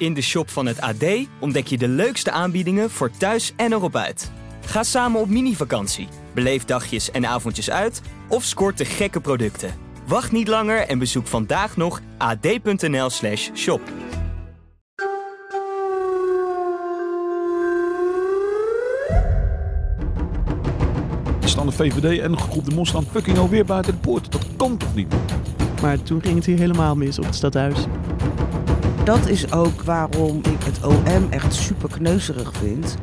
In de shop van het AD ontdek je de leukste aanbiedingen voor thuis en erop uit. Ga samen op mini-vakantie, beleef dagjes en avondjes uit of scoort de gekke producten. Wacht niet langer en bezoek vandaag nog ad.nl/slash shop. staan de VVD en de groep de Mos staan fucking alweer buiten de poort. Dat kan toch niet? Maar toen ging het hier helemaal mis op het stadhuis. Dat is ook waarom ik het OM echt super kneuzerig vind.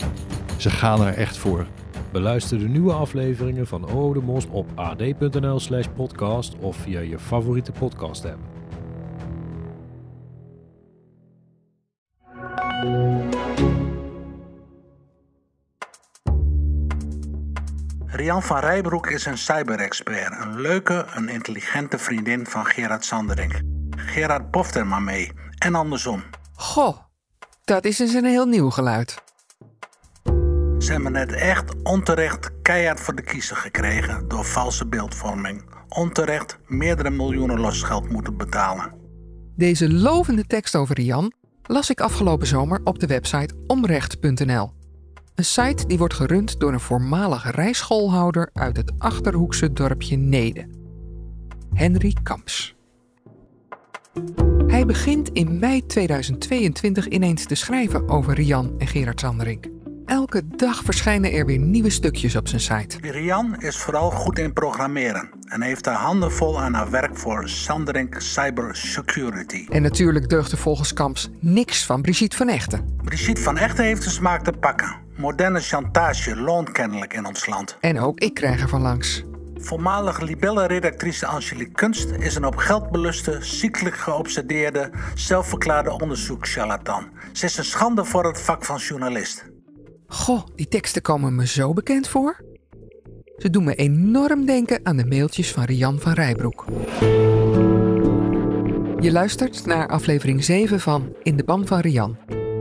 Ze gaan er echt voor. Beluister de nieuwe afleveringen van O de Mos op ad.nl slash podcast of via je favoriete podcast app. Rian van Rijbroek is een cyberexpert. Een leuke, een intelligente vriendin van Gerard Sanderink. Gerard poft er maar mee. En andersom. Goh, dat is eens een heel nieuw geluid. Ze hebben het echt onterecht keihard voor de kiezer gekregen door valse beeldvorming. Onterecht meerdere miljoenen losgeld moeten betalen. Deze lovende tekst over Rian las ik afgelopen zomer op de website omrecht.nl. Een site die wordt gerund door een voormalige rijschoolhouder uit het achterhoekse dorpje Nede. Henry Kamps. Hij begint in mei 2022 ineens te schrijven over Rian en Gerard Sanderink. Elke dag verschijnen er weer nieuwe stukjes op zijn site. Rian is vooral goed in programmeren en heeft haar handen vol aan haar werk voor Sanderink Cybersecurity. En natuurlijk deugde volgens Kamps niks van Brigitte van Echten. Brigitte van Echten heeft de smaak te pakken. Moderne chantage loont kennelijk in ons land. En ook ik krijg er van langs. Voormalige Libelle-redactrice Angelique Kunst is een op geld beluste, ziekelijk geobsedeerde, zelfverklaarde onderzoekscharlatan. Ze is een schande voor het vak van journalist. Goh, die teksten komen me zo bekend voor. Ze doen me enorm denken aan de mailtjes van Rian van Rijbroek. Je luistert naar aflevering 7 van In de Ban van Rian.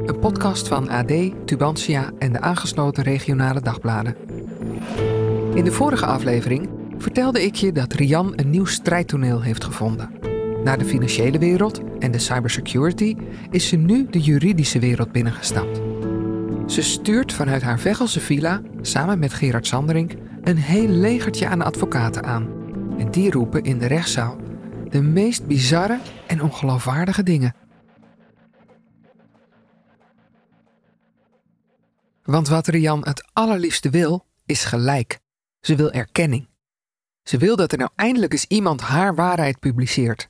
Een podcast van AD, Tubantia en de aangesloten regionale dagbladen. In de vorige aflevering vertelde ik je dat Rian een nieuw strijdtoneel heeft gevonden. Na de financiële wereld en de cybersecurity is ze nu de juridische wereld binnengestapt. Ze stuurt vanuit haar Veghelse villa, samen met Gerard Sanderink, een heel legertje aan advocaten aan. En die roepen in de rechtszaal de meest bizarre en ongeloofwaardige dingen. Want wat Rian het allerliefste wil, is gelijk. Ze wil erkenning. Ze wil dat er nou eindelijk eens iemand haar waarheid publiceert.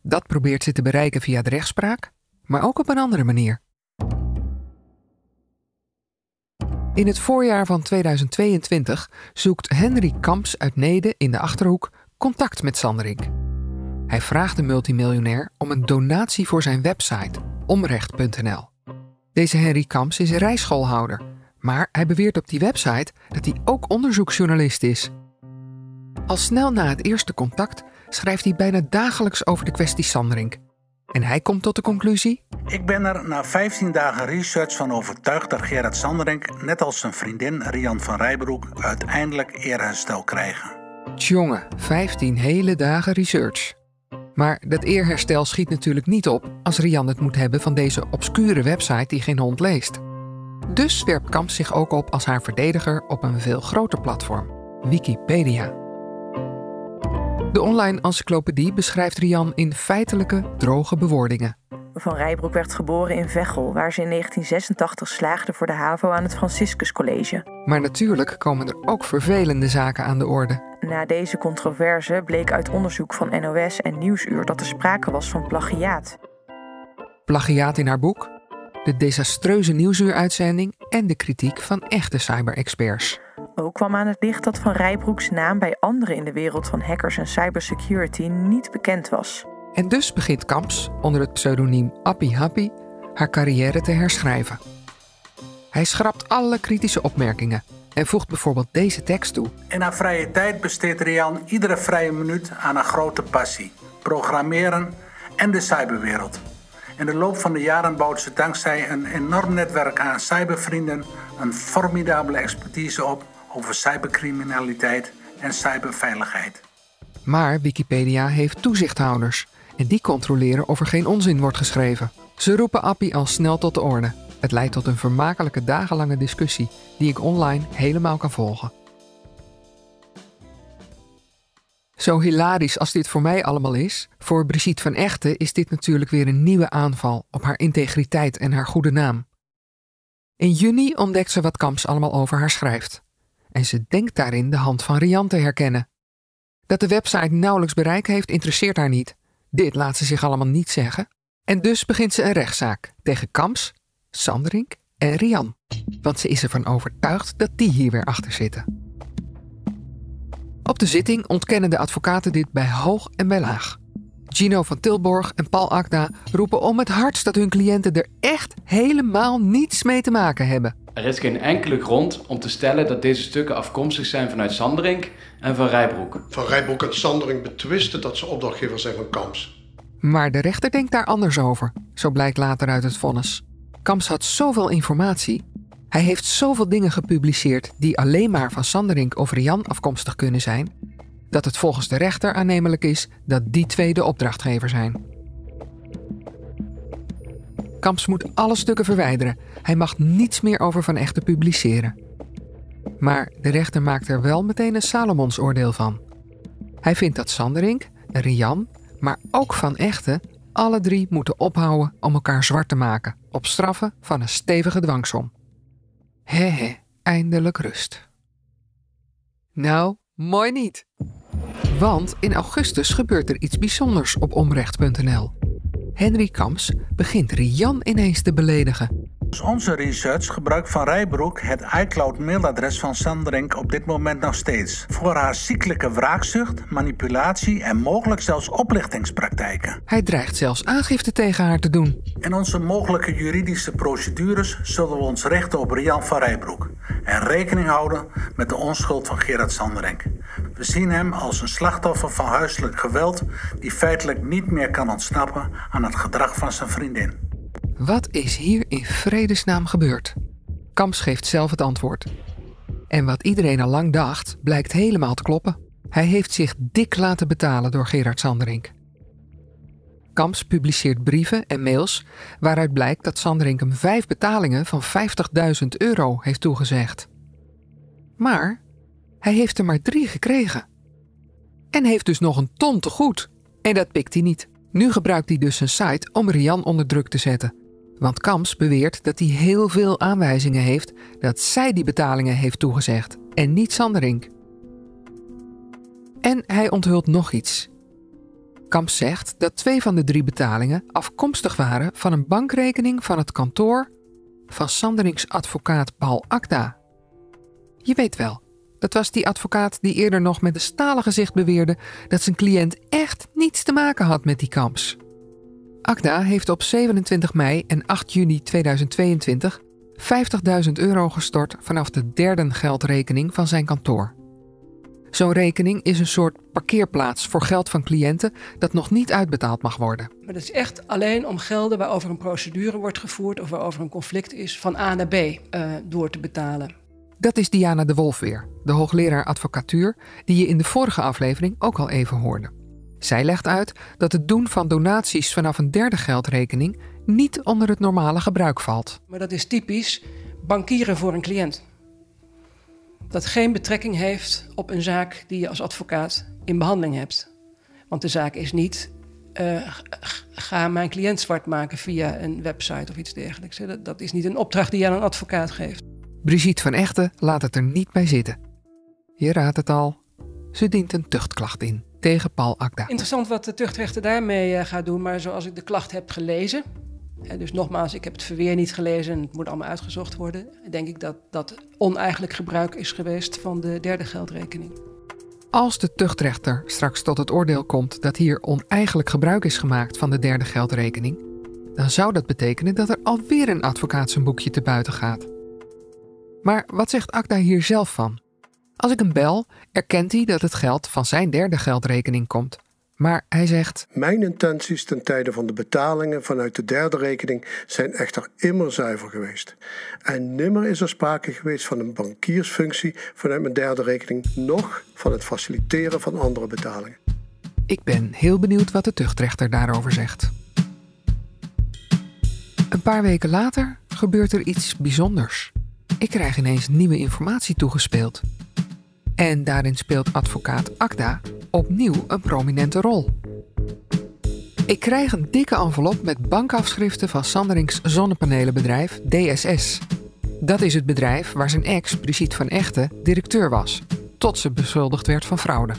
Dat probeert ze te bereiken via de rechtspraak, maar ook op een andere manier. In het voorjaar van 2022 zoekt Henry Kamps uit Nede in de Achterhoek contact met Sanderink. Hij vraagt de multimiljonair om een donatie voor zijn website, omrecht.nl. Deze Henry Kamps is rijschoolhouder, maar hij beweert op die website dat hij ook onderzoeksjournalist is. Al snel na het eerste contact schrijft hij bijna dagelijks over de kwestie Sanderink. En hij komt tot de conclusie: Ik ben er na 15 dagen research van overtuigd dat Gerard Sanderink, net als zijn vriendin Rian van Rijbroek, uiteindelijk eerherstel krijgen. Tjonge, 15 hele dagen research. Maar dat eerherstel schiet natuurlijk niet op als Rian het moet hebben van deze obscure website die geen hond leest. Dus werpt Kamp zich ook op als haar verdediger op een veel groter platform, Wikipedia. De online encyclopedie beschrijft Rian in feitelijke, droge bewoordingen. Van Rijbroek werd geboren in Veghel, waar ze in 1986 slaagde voor de HAVO aan het Franciscus College. Maar natuurlijk komen er ook vervelende zaken aan de orde. Na deze controverse bleek uit onderzoek van NOS en Nieuwsuur dat er sprake was van plagiaat. Plagiaat in haar boek, de desastreuze nieuwsuuruitzending en de kritiek van echte cyberexperts. Ook kwam aan het licht dat Van Rijbroeks naam bij anderen in de wereld van hackers en cybersecurity niet bekend was. En dus begint Kamps onder het pseudoniem Appy Happy haar carrière te herschrijven. Hij schrapt alle kritische opmerkingen en voegt bijvoorbeeld deze tekst toe. In haar vrije tijd besteedt Rian iedere vrije minuut aan haar grote passie: programmeren en de cyberwereld. In de loop van de jaren bouwt ze dankzij een enorm netwerk aan cybervrienden een formidabele expertise op over cybercriminaliteit en cyberveiligheid. Maar Wikipedia heeft toezichthouders en die controleren of er geen onzin wordt geschreven. Ze roepen Appie al snel tot de orde. Het leidt tot een vermakelijke dagenlange discussie die ik online helemaal kan volgen. Zo hilarisch als dit voor mij allemaal is, voor Brigitte van Echten is dit natuurlijk weer een nieuwe aanval op haar integriteit en haar goede naam. In juni ontdekt ze wat Kamps allemaal over haar schrijft. En ze denkt daarin de hand van Rian te herkennen. Dat de website nauwelijks bereik heeft, interesseert haar niet. Dit laat ze zich allemaal niet zeggen. En dus begint ze een rechtszaak tegen Kamps, Sanderink en Rian. Want ze is ervan overtuigd dat die hier weer achter zitten. Op de zitting ontkennen de advocaten dit bij hoog en bij laag. Gino van Tilborg en Paul Akda roepen om het hardst dat hun cliënten er echt helemaal niets mee te maken hebben. Er is geen enkele grond om te stellen dat deze stukken afkomstig zijn vanuit Sanderink en van Rijbroek. Van Rijbroek en Sanderink betwisten dat ze opdrachtgever zijn van Kamps. Maar de rechter denkt daar anders over, zo blijkt later uit het vonnis. Kamps had zoveel informatie. Hij heeft zoveel dingen gepubliceerd die alleen maar van Sanderink of Rian afkomstig kunnen zijn, dat het volgens de rechter aannemelijk is dat die twee de opdrachtgever zijn. Kamps moet alle stukken verwijderen. Hij mag niets meer over Van Echten publiceren. Maar de rechter maakt er wel meteen een Salomons oordeel van. Hij vindt dat Sanderink, Rian, maar ook Van Echten alle drie moeten ophouden om elkaar zwart te maken, op straffen van een stevige dwangsom. Hehe, eindelijk rust. Nou, mooi niet. Want in augustus gebeurt er iets bijzonders op omrecht.nl. Henry Kamps begint Rian ineens te beledigen. Dus onze research gebruikt van Rijbroek het iCloud-mailadres van Sanderink op dit moment nog steeds. Voor haar ziekelijke wraakzucht, manipulatie en mogelijk zelfs oplichtingspraktijken. Hij dreigt zelfs aangifte tegen haar te doen. In onze mogelijke juridische procedures zullen we ons richten op Rian van Rijbroek. En rekening houden met de onschuld van Gerard Sanderink. We zien hem als een slachtoffer van huiselijk geweld die feitelijk niet meer kan ontsnappen aan het gedrag van zijn vriendin. Wat is hier in vredesnaam gebeurd? Kamps geeft zelf het antwoord. En wat iedereen al lang dacht, blijkt helemaal te kloppen. Hij heeft zich dik laten betalen door Gerard Sanderink. Kamps publiceert brieven en mails waaruit blijkt dat Sanderink hem vijf betalingen van 50.000 euro heeft toegezegd. Maar hij heeft er maar drie gekregen. En heeft dus nog een ton te goed. En dat pikt hij niet. Nu gebruikt hij dus zijn site om Rian onder druk te zetten. Want Kamps beweert dat hij heel veel aanwijzingen heeft dat zij die betalingen heeft toegezegd en niet Sanderink. En hij onthult nog iets. Kamps zegt dat twee van de drie betalingen afkomstig waren van een bankrekening van het kantoor van Sanderinks advocaat Paul Akda. Je weet wel, dat was die advocaat die eerder nog met een stalen gezicht beweerde dat zijn cliënt echt niets te maken had met die Kamps. Akda heeft op 27 mei en 8 juni 2022 50.000 euro gestort vanaf de derde geldrekening van zijn kantoor. Zo'n rekening is een soort parkeerplaats voor geld van cliënten dat nog niet uitbetaald mag worden. Maar dat is echt alleen om gelden waarover een procedure wordt gevoerd of waarover een conflict is van A naar B uh, door te betalen. Dat is Diana de Wolf weer, de hoogleraar advocatuur, die je in de vorige aflevering ook al even hoorde. Zij legt uit dat het doen van donaties vanaf een derde geldrekening niet onder het normale gebruik valt. Maar dat is typisch bankieren voor een cliënt. Dat geen betrekking heeft op een zaak die je als advocaat in behandeling hebt. Want de zaak is niet, uh, ga mijn cliënt zwart maken via een website of iets dergelijks. Dat, dat is niet een opdracht die je aan een advocaat geeft. Brigitte van Echten laat het er niet bij zitten. Je raadt het al, ze dient een tuchtklacht in tegen Paul Akda. Interessant wat de tuchtrechter daarmee uh, gaat doen, maar zoals ik de klacht heb gelezen, hè, dus nogmaals, ik heb het verweer niet gelezen en het moet allemaal uitgezocht worden, denk ik dat dat oneigenlijk gebruik is geweest van de derde geldrekening. Als de tuchtrechter straks tot het oordeel komt dat hier oneigenlijk gebruik is gemaakt van de derde geldrekening, dan zou dat betekenen dat er alweer een advocaat zijn boekje te buiten gaat. Maar wat zegt Akda hier zelf van? Als ik hem bel, erkent hij dat het geld van zijn derde geldrekening komt. Maar hij zegt: Mijn intenties ten tijde van de betalingen vanuit de derde rekening zijn echter immer zuiver geweest. En nimmer is er sprake geweest van een bankiersfunctie vanuit mijn derde rekening, noch van het faciliteren van andere betalingen. Ik ben heel benieuwd wat de tuchtrechter daarover zegt. Een paar weken later gebeurt er iets bijzonders. Ik krijg ineens nieuwe informatie toegespeeld. En daarin speelt advocaat Akda opnieuw een prominente rol. Ik krijg een dikke envelop met bankafschriften van Sanderings zonnepanelenbedrijf DSS. Dat is het bedrijf waar zijn ex, Brigitte van Echten, directeur was, tot ze beschuldigd werd van fraude.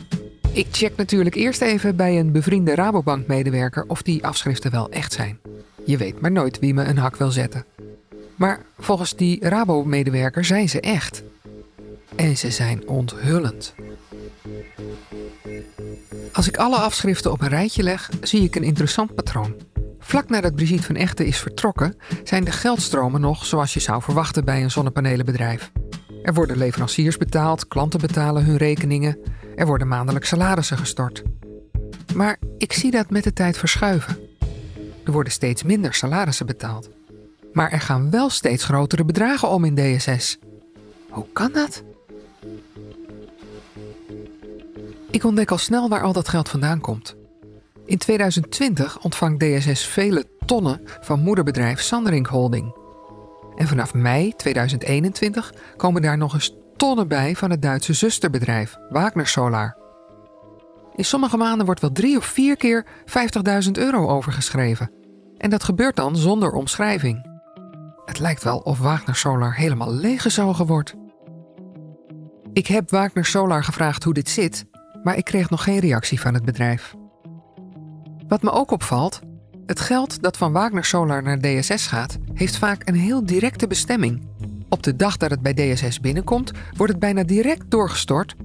Ik check natuurlijk eerst even bij een bevriende Rabobank-medewerker of die afschriften wel echt zijn. Je weet maar nooit wie me een hak wil zetten. Maar volgens die Rabo-medewerker zijn ze echt. En ze zijn onthullend. Als ik alle afschriften op een rijtje leg, zie ik een interessant patroon. Vlak nadat Brigitte van Echten is vertrokken, zijn de geldstromen nog zoals je zou verwachten bij een zonnepanelenbedrijf. Er worden leveranciers betaald, klanten betalen hun rekeningen, er worden maandelijks salarissen gestort. Maar ik zie dat met de tijd verschuiven. Er worden steeds minder salarissen betaald. Maar er gaan wel steeds grotere bedragen om in DSS. Hoe kan dat? Ik ontdek al snel waar al dat geld vandaan komt. In 2020 ontvangt DSS vele tonnen van moederbedrijf Sanderink Holding. En vanaf mei 2021 komen daar nog eens tonnen bij van het Duitse zusterbedrijf Wagner Solar. In sommige maanden wordt wel drie of vier keer 50.000 euro overgeschreven. En dat gebeurt dan zonder omschrijving. Het lijkt wel of Wagner Solar helemaal leeggezogen wordt. Ik heb Wagner Solar gevraagd hoe dit zit, maar ik kreeg nog geen reactie van het bedrijf. Wat me ook opvalt, het geld dat van Wagner Solar naar DSS gaat, heeft vaak een heel directe bestemming. Op de dag dat het bij DSS binnenkomt, wordt het bijna direct doorgestort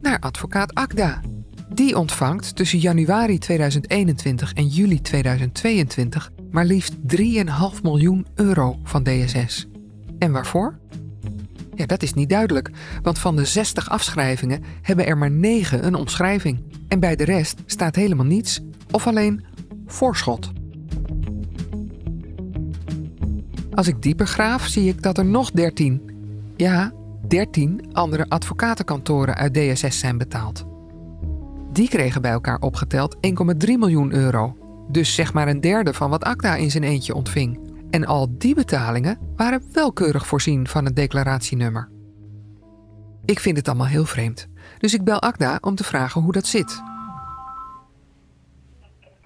naar advocaat Akda. Die ontvangt tussen januari 2021 en juli 2022 maar liefst 3,5 miljoen euro van DSS. En waarvoor? Ja, dat is niet duidelijk, want van de 60 afschrijvingen hebben er maar 9 een omschrijving. En bij de rest staat helemaal niets of alleen voorschot. Als ik dieper graaf, zie ik dat er nog 13, ja, 13 andere advocatenkantoren uit DSS zijn betaald. Die kregen bij elkaar opgeteld 1,3 miljoen euro. Dus zeg maar een derde van wat Acta in zijn eentje ontving. En al die betalingen waren welkeurig voorzien van het declaratienummer. Ik vind het allemaal heel vreemd, dus ik bel Akda om te vragen hoe dat zit.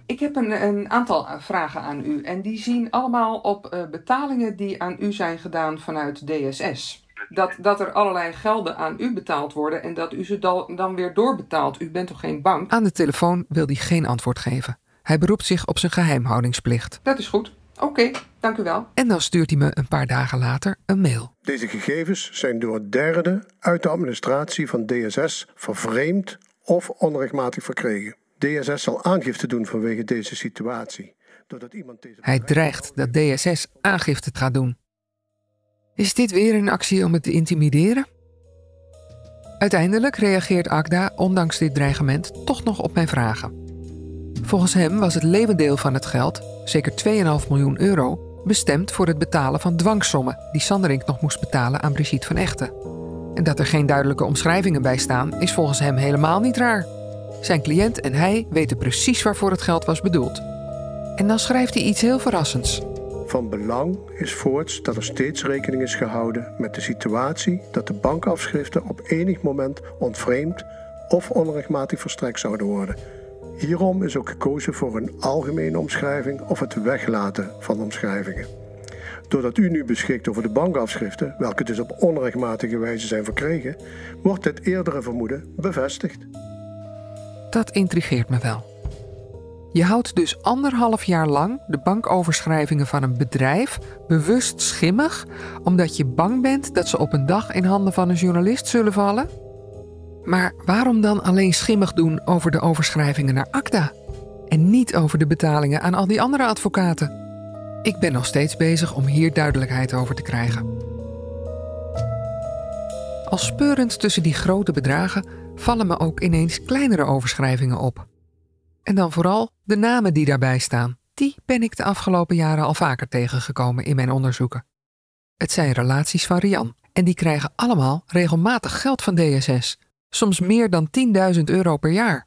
Ik heb een, een aantal vragen aan u en die zien allemaal op uh, betalingen die aan u zijn gedaan vanuit DSS. Dat, dat er allerlei gelden aan u betaald worden en dat u ze dan, dan weer doorbetaalt. U bent toch geen bank? Aan de telefoon wil hij geen antwoord geven. Hij beroept zich op zijn geheimhoudingsplicht. Dat is goed. Oké, dank u wel. En dan stuurt hij me een paar dagen later een mail. Deze gegevens zijn door derden uit de administratie van DSS vervreemd of onrechtmatig verkregen. DSS zal aangifte doen vanwege deze situatie. Doordat iemand deze Hij dreigt dat DSS aangifte gaat doen. Is dit weer een actie om het te intimideren? Uiteindelijk reageert Agda, ondanks dit dreigement, toch nog op mijn vragen. Volgens hem was het levendeel van het geld, zeker 2,5 miljoen euro, bestemd voor het betalen van dwangsommen die Sanderink nog moest betalen aan Brigitte van Echten. En dat er geen duidelijke omschrijvingen bij staan, is volgens hem helemaal niet raar. Zijn cliënt en hij weten precies waarvoor het geld was bedoeld. En dan schrijft hij iets heel verrassends. Van belang is voorts dat er steeds rekening is gehouden met de situatie dat de bankafschriften op enig moment ontvreemd of onrechtmatig verstrekt zouden worden Hierom is ook gekozen voor een algemene omschrijving of het weglaten van omschrijvingen. Doordat u nu beschikt over de bankafschriften, welke dus op onrechtmatige wijze zijn verkregen, wordt het eerdere vermoeden bevestigd. Dat intrigeert me wel. Je houdt dus anderhalf jaar lang de bankoverschrijvingen van een bedrijf bewust schimmig, omdat je bang bent dat ze op een dag in handen van een journalist zullen vallen? Maar waarom dan alleen schimmig doen over de overschrijvingen naar ACTA? En niet over de betalingen aan al die andere advocaten? Ik ben nog steeds bezig om hier duidelijkheid over te krijgen. Als speurend tussen die grote bedragen vallen me ook ineens kleinere overschrijvingen op. En dan vooral de namen die daarbij staan. Die ben ik de afgelopen jaren al vaker tegengekomen in mijn onderzoeken. Het zijn relaties van Rian en die krijgen allemaal regelmatig geld van DSS soms meer dan 10.000 euro per jaar.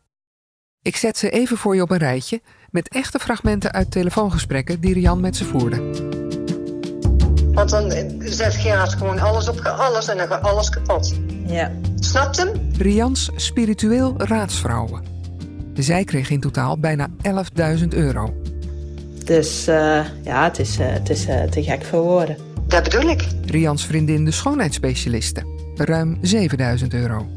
Ik zet ze even voor je op een rijtje met echte fragmenten uit telefoongesprekken die Rian met ze voerde. Want dan zet Gerard gewoon alles op alles en dan gaat alles kapot. Ja. Snapt hem? Rians spiritueel raadsvrouwen. Zij kreeg in totaal bijna 11.000 euro. Dus uh, ja, het is, uh, het is uh, te gek voor woorden. Dat bedoel ik. Rians vriendin de schoonheidsspecialiste. Ruim 7000 euro.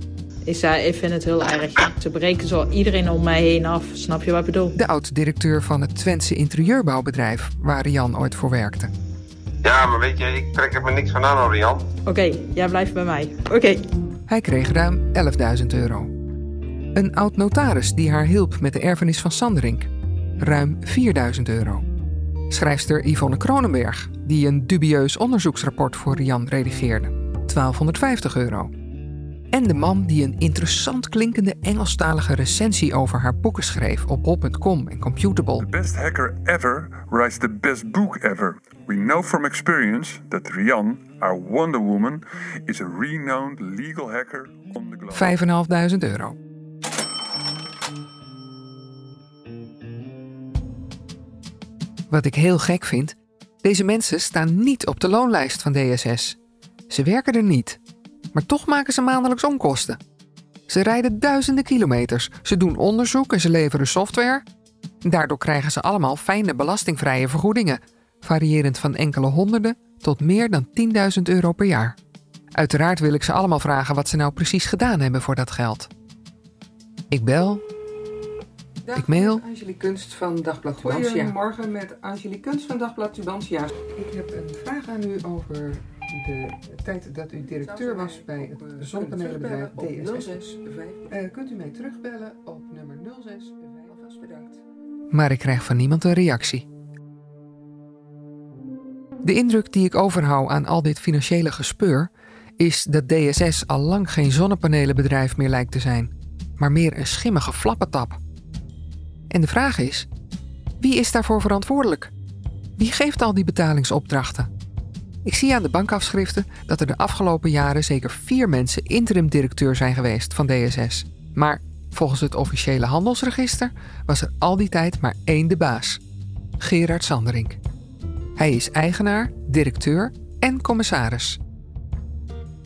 Ik zei, ik vind het heel erg. Ze breken zo iedereen om mij heen af. Snap je wat ik bedoel? De oud-directeur van het Twentse interieurbouwbedrijf... waar Rian ooit voor werkte. Ja, maar weet je, ik trek er me niks van aan, Rian. Oké, okay, jij blijft bij mij. Oké. Hij kreeg ruim 11.000 euro. Een oud-notaris die haar hielp met de erfenis van Sanderink. Ruim 4.000 euro. Schrijfster Yvonne Kronenberg, die een dubieus onderzoeksrapport voor Rian redigeerde. 1250 euro. En de man die een interessant klinkende Engelstalige recensie over haar boeken schreef op bol.com en Computable. The best hacker ever writes the best book ever. We know from experience that Rian, our Wonder Woman, is a renowned legal hacker on the globe. 5.500 euro. Wat ik heel gek vind, deze mensen staan niet op de loonlijst van DSS. Ze werken er niet, maar toch maken ze maandelijks onkosten. Ze rijden duizenden kilometers, ze doen onderzoek en ze leveren software. Daardoor krijgen ze allemaal fijne belastingvrije vergoedingen, variërend van enkele honderden tot meer dan 10.000 euro per jaar. Uiteraard wil ik ze allemaal vragen wat ze nou precies gedaan hebben voor dat geld. Ik bel. Dag, ik mail. Angelique Kunst van Dagblad Tubantia. Goedemorgen met Angelique Kunst van Dagblad Tubantia. Ik heb een vraag aan u over de tijd dat u directeur was bij het zonnepanelenbedrijf DSS. Uh, kunt u mij terugbellen op nummer 06. Alvast bedankt. Maar ik krijg van niemand een reactie. De indruk die ik overhoud aan al dit financiële gespeur is dat DSS al lang geen zonnepanelenbedrijf meer lijkt te zijn, maar meer een schimmige flappetap. En de vraag is: wie is daarvoor verantwoordelijk? Wie geeft al die betalingsopdrachten? Ik zie aan de bankafschriften dat er de afgelopen jaren zeker vier mensen interim-directeur zijn geweest van DSS. Maar volgens het officiële handelsregister was er al die tijd maar één de baas: Gerard Sanderink. Hij is eigenaar, directeur en commissaris.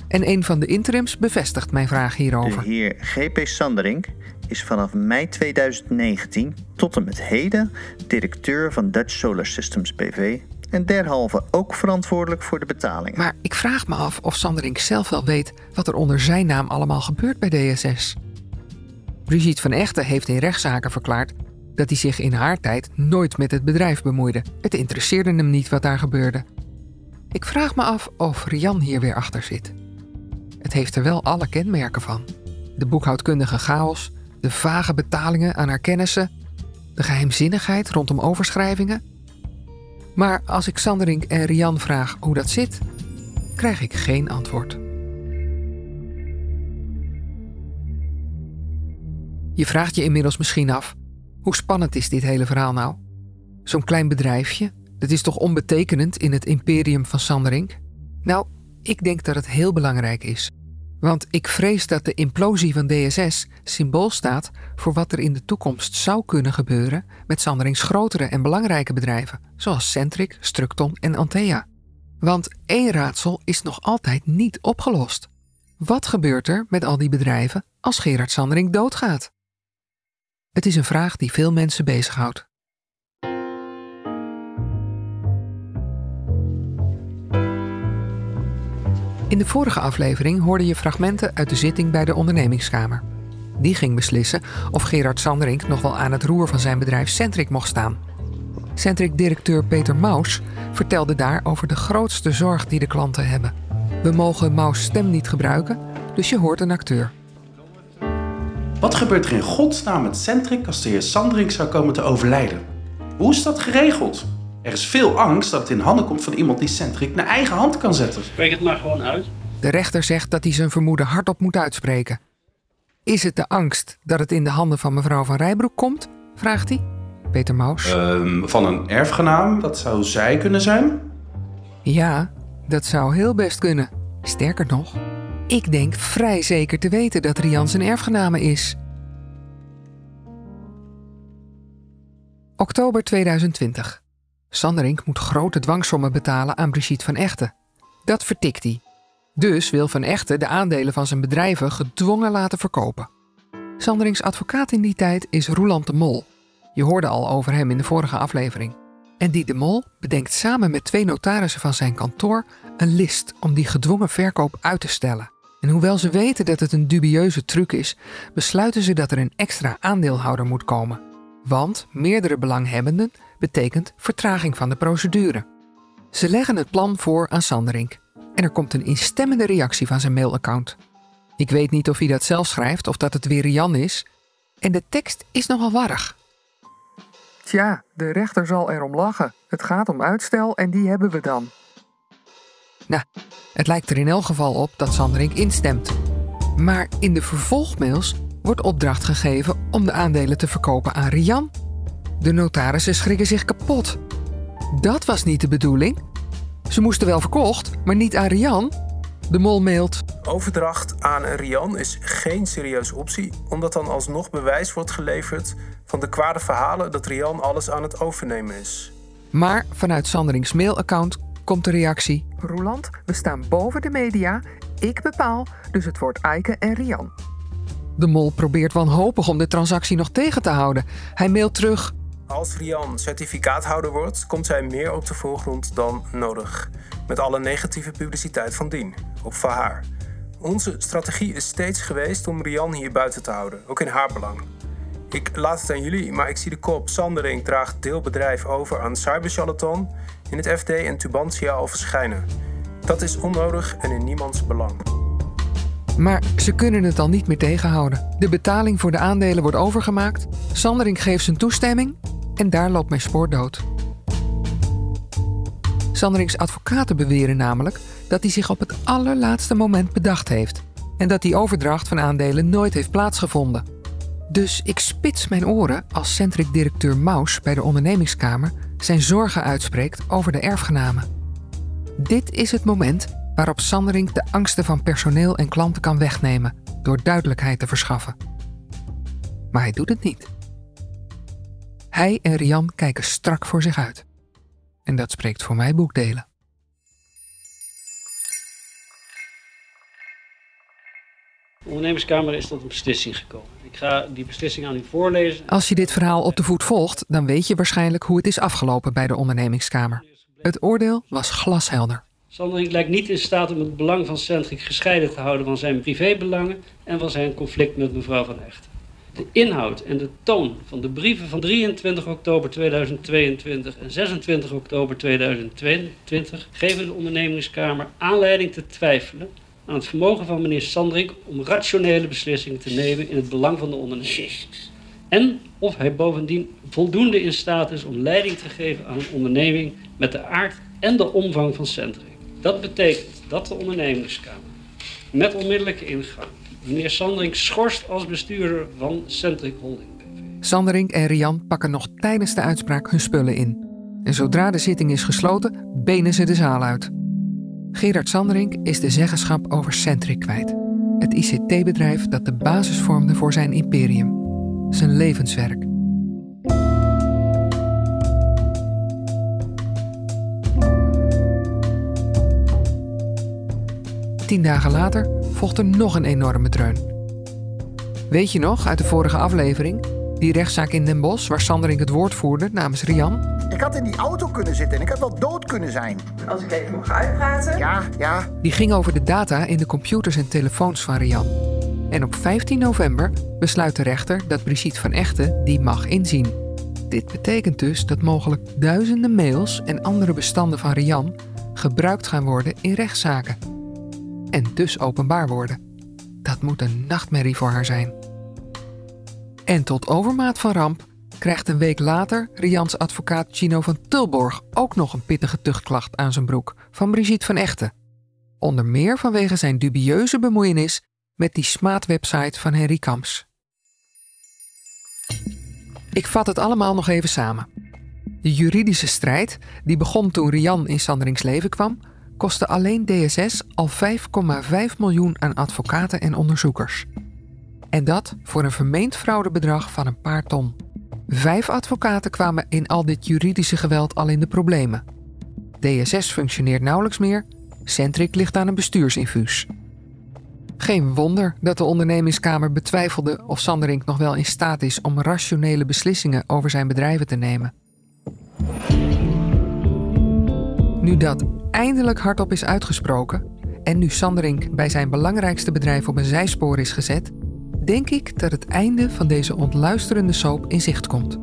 En een van de interims bevestigt mijn vraag hierover. De heer G.P. Sanderink is vanaf mei 2019 tot en met heden directeur van Dutch Solar Systems BV en derhalve ook verantwoordelijk voor de betalingen. Maar ik vraag me af of Sanderink zelf wel weet wat er onder zijn naam allemaal gebeurt bij DSS. Brigitte van Echten heeft in rechtszaken verklaard dat hij zich in haar tijd nooit met het bedrijf bemoeide. Het interesseerde hem niet wat daar gebeurde. Ik vraag me af of Rian hier weer achter zit. Het heeft er wel alle kenmerken van. De boekhoudkundige chaos, de vage betalingen aan haar kennissen, de geheimzinnigheid rondom overschrijvingen. Maar als ik Sanderink en Rian vraag hoe dat zit, krijg ik geen antwoord. Je vraagt je inmiddels misschien af: hoe spannend is dit hele verhaal nou? Zo'n klein bedrijfje, dat is toch onbetekenend in het imperium van Sanderink? Nou, ik denk dat het heel belangrijk is. Want ik vrees dat de implosie van DSS symbool staat voor wat er in de toekomst zou kunnen gebeuren met Sanderings grotere en belangrijke bedrijven, zoals Centric, Structon en Antea. Want één raadsel is nog altijd niet opgelost. Wat gebeurt er met al die bedrijven als Gerard Sandering doodgaat? Het is een vraag die veel mensen bezighoudt. In de vorige aflevering hoorde je fragmenten uit de zitting bij de ondernemingskamer. Die ging beslissen of Gerard Sanderink nog wel aan het roer van zijn bedrijf Centric mocht staan. Centric-directeur Peter Maus vertelde daar over de grootste zorg die de klanten hebben. We mogen Maus' stem niet gebruiken, dus je hoort een acteur. Wat gebeurt er in godsnaam met Centric als de heer Sanderink zou komen te overlijden? Hoe is dat geregeld? Er is veel angst dat het in handen komt van iemand die Centric naar eigen hand kan zetten. Spreek het maar gewoon uit. De rechter zegt dat hij zijn vermoeden hardop moet uitspreken. Is het de angst dat het in de handen van mevrouw van Rijbroek komt? vraagt hij. Peter Maus. Um, van een erfgenaam, dat zou zij kunnen zijn? Ja, dat zou heel best kunnen. Sterker nog, ik denk vrij zeker te weten dat Rian zijn erfgename is. Oktober 2020. Sanderink moet grote dwangsommen betalen aan Brigitte van Echten. Dat vertikt hij. Dus wil Van Echten de aandelen van zijn bedrijven gedwongen laten verkopen. Sanderings advocaat in die tijd is Roeland de Mol. Je hoorde al over hem in de vorige aflevering. En die de Mol bedenkt samen met twee notarissen van zijn kantoor een list om die gedwongen verkoop uit te stellen. En hoewel ze weten dat het een dubieuze truc is, besluiten ze dat er een extra aandeelhouder moet komen. Want meerdere belanghebbenden betekent vertraging van de procedure. Ze leggen het plan voor aan Sanderink en er komt een instemmende reactie van zijn mailaccount. Ik weet niet of hij dat zelf schrijft of dat het weer Jan is. En de tekst is nogal warrig. Tja, de rechter zal erom lachen. Het gaat om uitstel en die hebben we dan. Nou, het lijkt er in elk geval op dat Sanderink instemt. Maar in de vervolgmails wordt opdracht gegeven om de aandelen te verkopen aan Rian. De notarissen schrikken zich kapot. Dat was niet de bedoeling. Ze moesten wel verkocht, maar niet aan Rian. De mol mailt. Overdracht aan Rian is geen serieuze optie, omdat dan alsnog bewijs wordt geleverd van de kwade verhalen dat Rian alles aan het overnemen is. Maar vanuit Sanderings mailaccount komt de reactie. Roeland, we staan boven de media. Ik bepaal, dus het wordt Eike en Rian. De mol probeert wanhopig om de transactie nog tegen te houden. Hij mailt terug. Als Rian certificaathouder wordt, komt zij meer op de voorgrond dan nodig. Met alle negatieve publiciteit van dien. Op van haar. Onze strategie is steeds geweest om Rian hier buiten te houden, ook in haar belang. Ik laat het aan jullie, maar ik zie de kop Sandering draagt deelbedrijf over aan Cybercharlatan in het FD en Tubantia al verschijnen. Dat is onnodig en in niemands belang. Maar ze kunnen het al niet meer tegenhouden. De betaling voor de aandelen wordt overgemaakt, Sandering geeft zijn toestemming en daar loopt mijn spoor dood. Sanderings advocaten beweren namelijk dat hij zich op het allerlaatste moment bedacht heeft en dat die overdracht van aandelen nooit heeft plaatsgevonden. Dus ik spits mijn oren als Centric-directeur Maus bij de ondernemingskamer zijn zorgen uitspreekt over de erfgenamen. Dit is het moment waarop Sandering de angsten van personeel en klanten kan wegnemen door duidelijkheid te verschaffen. Maar hij doet het niet. Hij en Rian kijken strak voor zich uit. En dat spreekt voor mij boekdelen. De ondernemerskamer is tot een beslissing gekomen. Ik ga die beslissing aan u voorlezen. Als je dit verhaal op de voet volgt, dan weet je waarschijnlijk hoe het is afgelopen bij de ondernemingskamer. Het oordeel was glashelder. Sandring lijkt niet in staat om het belang van Centric gescheiden te houden van zijn privébelangen en van zijn conflict met mevrouw Van Echt. De inhoud en de toon van de brieven van 23 oktober 2022 en 26 oktober 2022 geven de ondernemingskamer aanleiding te twijfelen aan het vermogen van meneer Sandring om rationele beslissingen te nemen in het belang van de onderneming. En of hij bovendien voldoende in staat is om leiding te geven aan een onderneming met de aard en de omvang van Sandring. Dat betekent dat de ondernemingskamer met onmiddellijke ingang meneer Sandring schorst als bestuurder van Centric Holding Sandring en Rian pakken nog tijdens de uitspraak hun spullen in. En zodra de zitting is gesloten, benen ze de zaal uit. Gerard Sandring is de zeggenschap over Centric kwijt. Het ICT-bedrijf dat de basis vormde voor zijn imperium. Zijn levenswerk. Tien dagen later volgt er nog een enorme dreun. Weet je nog uit de vorige aflevering? Die rechtszaak in Den Bosch waar Sandering het woord voerde namens Rian? Ik had in die auto kunnen zitten en ik had wel dood kunnen zijn. Als ik even mag uitpraten. Ja, ja. Die ging over de data in de computers en telefoons van Rian. En op 15 november besluit de rechter dat Brigitte van Echten die mag inzien. Dit betekent dus dat mogelijk duizenden mails en andere bestanden van Rian gebruikt gaan worden in rechtszaken en dus openbaar worden. Dat moet een nachtmerrie voor haar zijn. En tot overmaat van ramp krijgt een week later Rians advocaat Gino van Tulborg ook nog een pittige tuchtklacht aan zijn broek van Brigitte van Echten. Onder meer vanwege zijn dubieuze bemoeienis met die smaadwebsite van Henry Kamps. Ik vat het allemaal nog even samen. De juridische strijd, die begon toen Rian in Sanderings leven kwam, kostte alleen DSS al 5,5 miljoen aan advocaten en onderzoekers. En dat voor een vermeend fraudebedrag van een paar ton. Vijf advocaten kwamen in al dit juridische geweld al in de problemen. DSS functioneert nauwelijks meer, Centric ligt aan een bestuursinfuus. Geen wonder dat de ondernemingskamer betwijfelde of Sanderink nog wel in staat is om rationele beslissingen over zijn bedrijven te nemen. Nu dat eindelijk hardop is uitgesproken en nu Sanderink bij zijn belangrijkste bedrijf op een zijspoor is gezet, denk ik dat het einde van deze ontluisterende soap in zicht komt.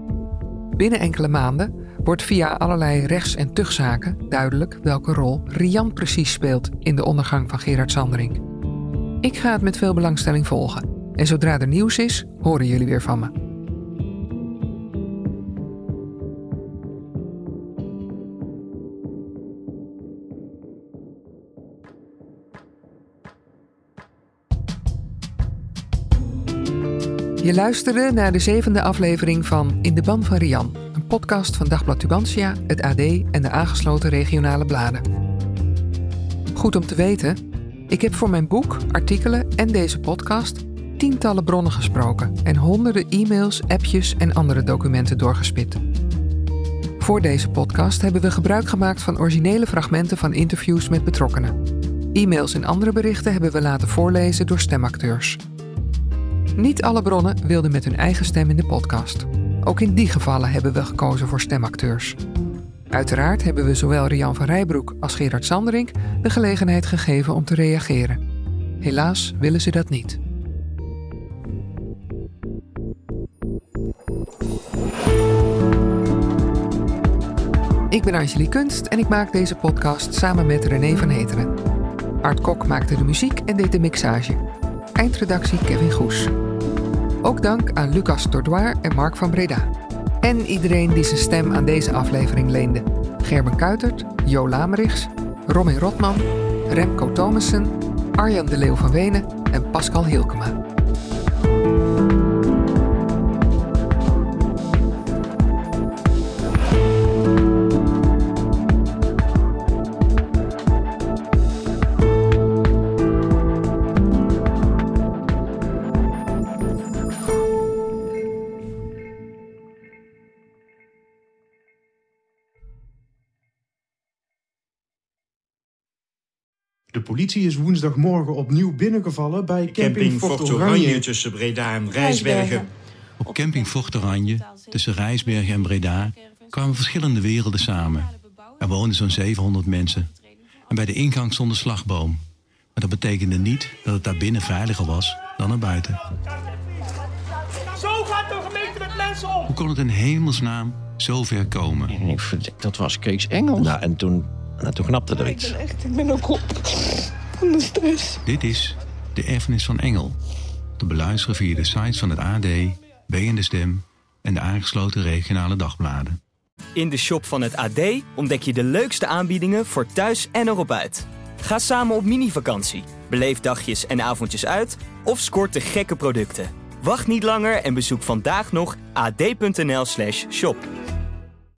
Binnen enkele maanden wordt via allerlei rechts- en tuchtzaken duidelijk welke rol Rian precies speelt in de ondergang van Gerard Sanderink. Ik ga het met veel belangstelling volgen en zodra er nieuws is, horen jullie weer van me. Je luisterde naar de zevende aflevering van In de Ban van Rian, een podcast van Dagblad Tubantia, het AD en de aangesloten regionale bladen. Goed om te weten, ik heb voor mijn boek, artikelen en deze podcast tientallen bronnen gesproken en honderden e-mails, appjes en andere documenten doorgespit. Voor deze podcast hebben we gebruik gemaakt van originele fragmenten van interviews met betrokkenen. E-mails en andere berichten hebben we laten voorlezen door stemacteurs. Niet alle bronnen wilden met hun eigen stem in de podcast. Ook in die gevallen hebben we gekozen voor stemacteurs. Uiteraard hebben we zowel Rian van Rijbroek als Gerard Sanderink de gelegenheid gegeven om te reageren. Helaas willen ze dat niet. Ik ben Angelique Kunst en ik maak deze podcast samen met René van Heteren. Art Kok maakte de muziek en deed de mixage. Eindredactie Kevin Goes. Ook dank aan Lucas Tordoir en Mark van Breda. En iedereen die zijn stem aan deze aflevering leende. Gerben Kuitert, Jo Lamerichs, Robin Rotman, Remco Thomassen, Arjan de Leeuw van Wenen en Pascal Hilkema. Politie is woensdagmorgen opnieuw binnengevallen bij camping, camping Fort Fort Oranje. Oranje tussen Breda en Rijsbergen. Op camping Fort Oranje, tussen Rijsbergen en Breda, kwamen verschillende werelden samen. Er woonden zo'n 700 mensen. En bij de ingang stond een slagboom. Maar dat betekende niet dat het daar binnen veiliger was dan er buiten. Zo gaat de gemeente met mensen om! Hoe kon het in hemelsnaam zo ver komen? Dat was Kees Engels. Nou, en toen, nou, toen knapte er iets. Echt, ik ben ook op van de stress. Dit is De Erfenis van Engel. Te beluisteren via de sites van het AD, B en de Stem en de aangesloten regionale dagbladen. In de shop van het AD ontdek je de leukste aanbiedingen voor thuis en erop uit. Ga samen op mini-vakantie, beleef dagjes en avondjes uit of scoort de gekke producten. Wacht niet langer en bezoek vandaag nog ad.nl/shop.